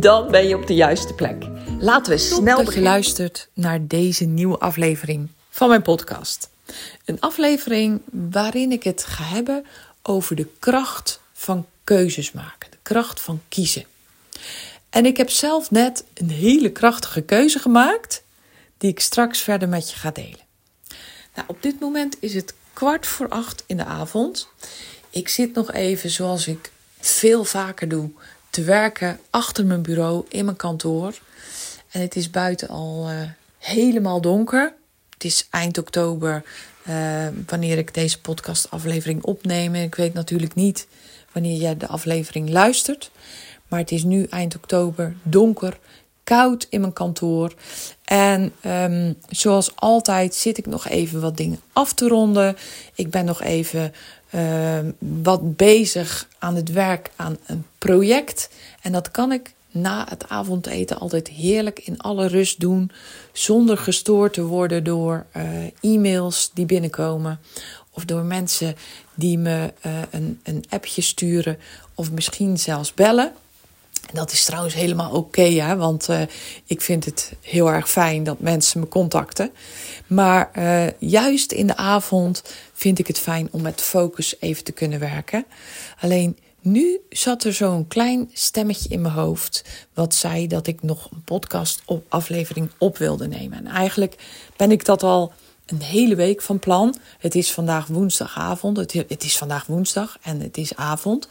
Dan ben je op de juiste plek. Laten we snel luistert naar deze nieuwe aflevering van mijn podcast. Een aflevering waarin ik het ga hebben over de kracht van keuzes maken, de kracht van kiezen. En ik heb zelf net een hele krachtige keuze gemaakt, die ik straks verder met je ga delen. Nou, op dit moment is het kwart voor acht in de avond. Ik zit nog even, zoals ik veel vaker doe, te werken achter mijn bureau in mijn kantoor. En het is buiten al uh, helemaal donker. Het is eind oktober uh, wanneer ik deze podcastaflevering opneem. Ik weet natuurlijk niet wanneer jij de aflevering luistert. Maar het is nu eind oktober, donker, koud in mijn kantoor. En um, zoals altijd zit ik nog even wat dingen af te ronden. Ik ben nog even uh, wat bezig aan het werk aan een project. En dat kan ik na het avondeten altijd heerlijk in alle rust doen. Zonder gestoord te worden door uh, e-mails die binnenkomen. Of door mensen die me uh, een, een appje sturen. Of misschien zelfs bellen. Dat is trouwens helemaal oké, want uh, ik vind het heel erg fijn dat mensen me contacten. Maar uh, juist in de avond vind ik het fijn om met focus even te kunnen werken. Alleen nu zat er zo'n klein stemmetje in mijn hoofd wat zei dat ik nog een podcast op aflevering op wilde nemen. En eigenlijk ben ik dat al een hele week van plan. Het is vandaag woensdagavond. Het, is vandaag woensdag en het is avond.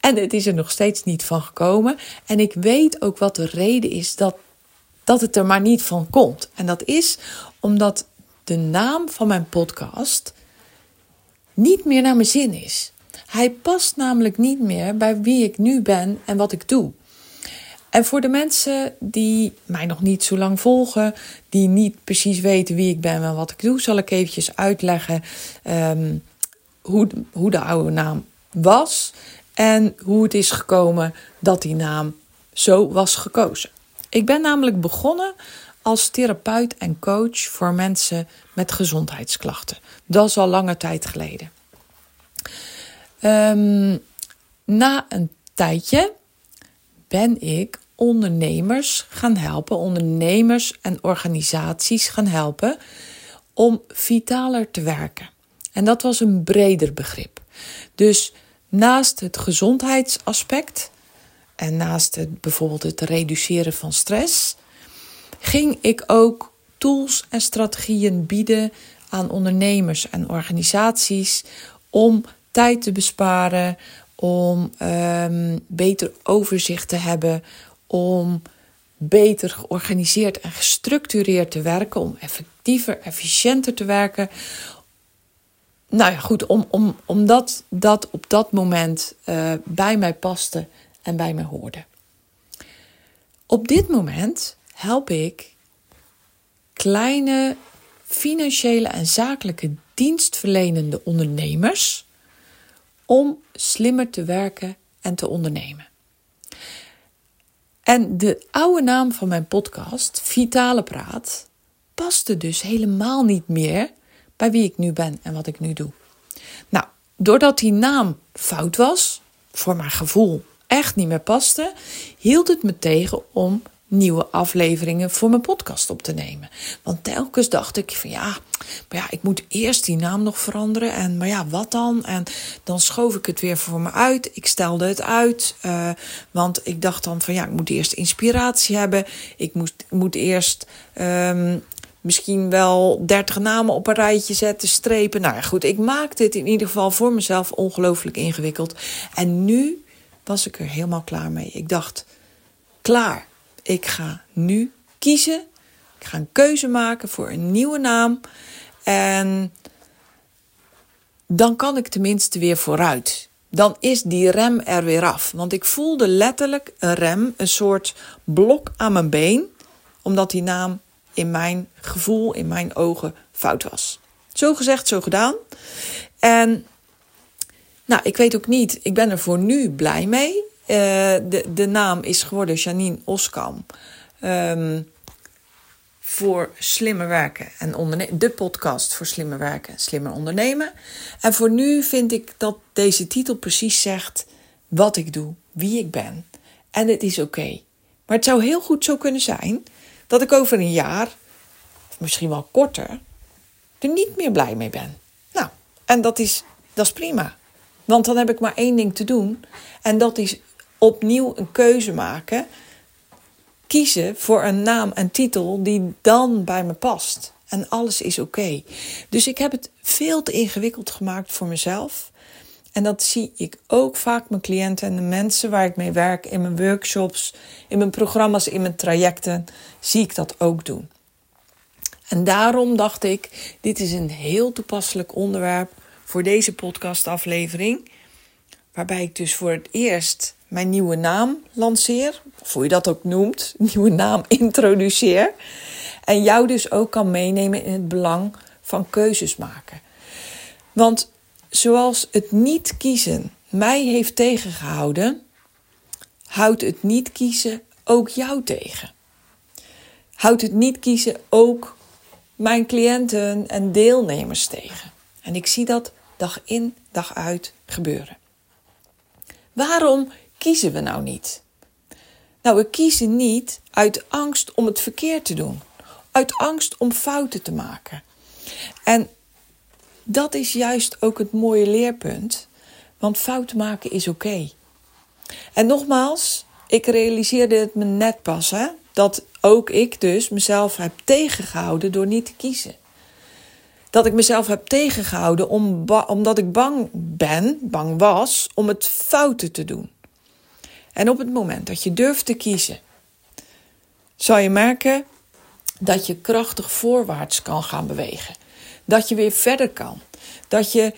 En het is er nog steeds niet van gekomen. En ik weet ook wat de reden is dat, dat het er maar niet van komt. En dat is omdat de naam van mijn podcast niet meer naar mijn zin is. Hij past namelijk niet meer bij wie ik nu ben en wat ik doe. En voor de mensen die mij nog niet zo lang volgen, die niet precies weten wie ik ben en wat ik doe, zal ik eventjes uitleggen um, hoe, hoe de oude naam was en hoe het is gekomen dat die naam zo was gekozen. Ik ben namelijk begonnen als therapeut en coach voor mensen met gezondheidsklachten. Dat is al lange tijd geleden. Um, na een tijdje ben ik ondernemers gaan helpen, ondernemers en organisaties gaan helpen om vitaler te werken. En dat was een breder begrip. Dus naast het gezondheidsaspect en naast het, bijvoorbeeld het reduceren van stress, ging ik ook tools en strategieën bieden aan ondernemers en organisaties om tijd te besparen, om um, beter overzicht te hebben, om beter georganiseerd en gestructureerd te werken, om effectiever, efficiënter te werken. Nou ja, goed, om, om, omdat dat op dat moment uh, bij mij paste en bij mij hoorde. Op dit moment help ik kleine financiële en zakelijke dienstverlenende ondernemers om slimmer te werken en te ondernemen. En de oude naam van mijn podcast, Vitale Praat, paste dus helemaal niet meer bij wie ik nu ben en wat ik nu doe. Nou, doordat die naam fout was, voor mijn gevoel echt niet meer paste, hield het me tegen om nieuwe afleveringen voor mijn podcast op te nemen. Want telkens dacht ik van ja, maar ja, ik moet eerst die naam nog veranderen. En maar ja, wat dan? En dan schoof ik het weer voor me uit. Ik stelde het uit. Uh, want ik dacht dan van ja, ik moet eerst inspiratie hebben. Ik moet, moet eerst um, misschien wel dertig namen op een rijtje zetten, strepen. Nou ja, goed, ik maakte het in ieder geval voor mezelf ongelooflijk ingewikkeld. En nu was ik er helemaal klaar mee. Ik dacht, klaar ik ga nu kiezen. Ik ga een keuze maken voor een nieuwe naam. En dan kan ik tenminste weer vooruit. dan is die rem er weer af. Want ik voelde letterlijk een rem, een soort blok aan mijn been, omdat die naam in mijn gevoel, in mijn ogen fout was. Zo gezegd, zo gedaan. En nou, ik weet ook niet, ik ben er voor nu blij mee. Uh, de, de naam is geworden Janine Oskam. Um, voor slimmer werken en ondernemen. De podcast voor slimmer werken en slimmer ondernemen. En voor nu vind ik dat deze titel precies zegt wat ik doe, wie ik ben. En het is oké. Maar het zou heel goed zo kunnen zijn dat ik over een jaar, misschien wel korter, er niet meer blij mee ben. Nou, en dat is, dat is prima. Want dan heb ik maar één ding te doen. En dat is opnieuw een keuze maken kiezen voor een naam en titel die dan bij me past. En alles is oké. Dus ik heb het veel te ingewikkeld gemaakt voor mezelf. En dat zie ik ook vaak mijn cliënten en de mensen waar ik mee werk in mijn workshops, in mijn programma's, in mijn trajecten, zie ik dat ook doen. En daarom dacht ik, dit is een heel toepasselijk onderwerp voor deze podcastaflevering. Waarbij ik dus voor het eerst mijn nieuwe naam lanceer, of hoe je dat ook noemt, nieuwe naam introduceer. En jou dus ook kan meenemen in het belang van keuzes maken. Want zoals het niet kiezen mij heeft tegengehouden, houdt het niet kiezen ook jou tegen. Houdt het niet kiezen ook mijn cliënten en deelnemers tegen. En ik zie dat dag in, dag uit gebeuren. Waarom kiezen we nou niet? Nou, we kiezen niet uit angst om het verkeerd te doen, uit angst om fouten te maken. En dat is juist ook het mooie leerpunt, want fouten maken is oké. En nogmaals, ik realiseerde het me net pas, hè, dat ook ik dus mezelf heb tegengehouden door niet te kiezen. Dat ik mezelf heb tegengehouden om, omdat ik bang ben, bang was, om het fouten te doen. En op het moment dat je durft te kiezen, zal je merken dat je krachtig voorwaarts kan gaan bewegen. Dat je weer verder kan. Dat je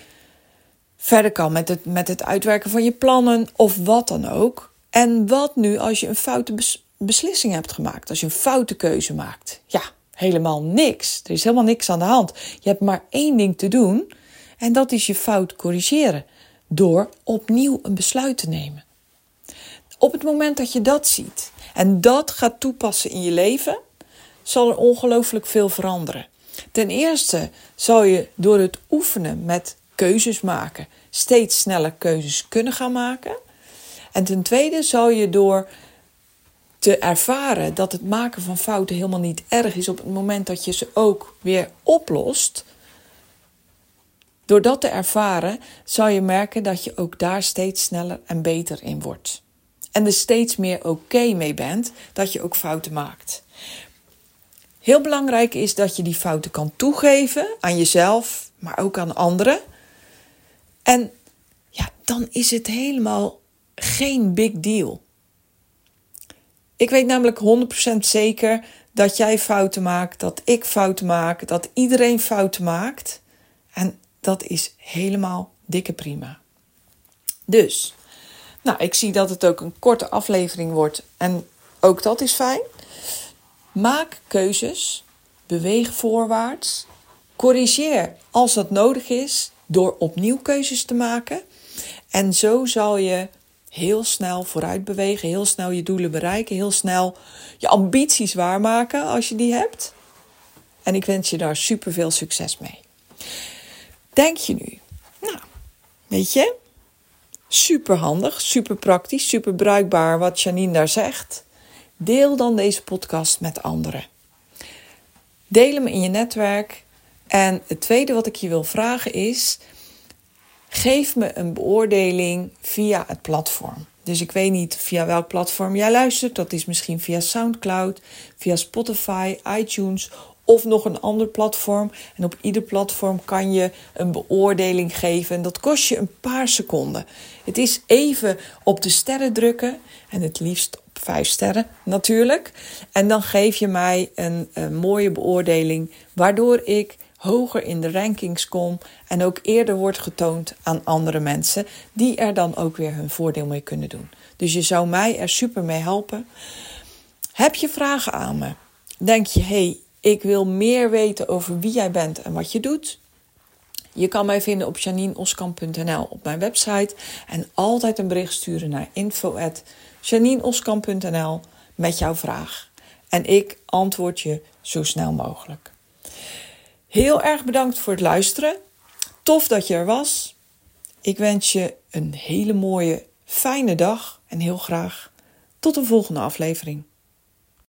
verder kan met het, met het uitwerken van je plannen of wat dan ook. En wat nu als je een foute beslissing hebt gemaakt? Als je een foute keuze maakt? Ja, helemaal niks. Er is helemaal niks aan de hand. Je hebt maar één ding te doen en dat is je fout corrigeren. Door opnieuw een besluit te nemen. Op het moment dat je dat ziet en dat gaat toepassen in je leven, zal er ongelooflijk veel veranderen. Ten eerste zal je door het oefenen met keuzes maken steeds sneller keuzes kunnen gaan maken. En ten tweede zal je door te ervaren dat het maken van fouten helemaal niet erg is op het moment dat je ze ook weer oplost. Door dat te ervaren zal je merken dat je ook daar steeds sneller en beter in wordt en er steeds meer oké mee bent dat je ook fouten maakt. Heel belangrijk is dat je die fouten kan toegeven aan jezelf, maar ook aan anderen. En ja, dan is het helemaal geen big deal. Ik weet namelijk 100% zeker dat jij fouten maakt, dat ik fouten maak, dat iedereen fouten maakt. En dat is helemaal dikke prima. Dus nou, ik zie dat het ook een korte aflevering wordt en ook dat is fijn. Maak keuzes, beweeg voorwaarts, corrigeer als dat nodig is door opnieuw keuzes te maken. En zo zal je heel snel vooruit bewegen, heel snel je doelen bereiken, heel snel je ambities waarmaken als je die hebt. En ik wens je daar super veel succes mee. Denk je nu, nou, weet je, Super handig, super praktisch, super bruikbaar wat Janine daar zegt. Deel dan deze podcast met anderen. Deel hem in je netwerk. En het tweede wat ik je wil vragen is: geef me een beoordeling via het platform. Dus ik weet niet via welk platform jij luistert. Dat is misschien via SoundCloud, via Spotify, iTunes of nog een ander platform. En op ieder platform kan je een beoordeling geven. En dat kost je een paar seconden. Het is even op de sterren drukken. En het liefst op vijf sterren natuurlijk. En dan geef je mij een, mooie beoordeling. Waardoor ik hoger in de rankings kom en ook eerder wordt getoond aan andere mensen die er dan ook weer hun voordeel mee kunnen doen. Dus je zou mij er super mee helpen. Heb je vragen aan me? Denk je, hey, ik wil meer weten over wie jij bent en wat je doet? Je kan mij vinden op janineoskamp.nl op mijn website en altijd een bericht sturen naar info@janineoskamp.nl met jouw vraag. En ik antwoord je zo snel mogelijk. Heel erg bedankt voor het luisteren. Tof dat je er was. Ik wens je een hele mooie, fijne dag en heel graag tot de volgende aflevering.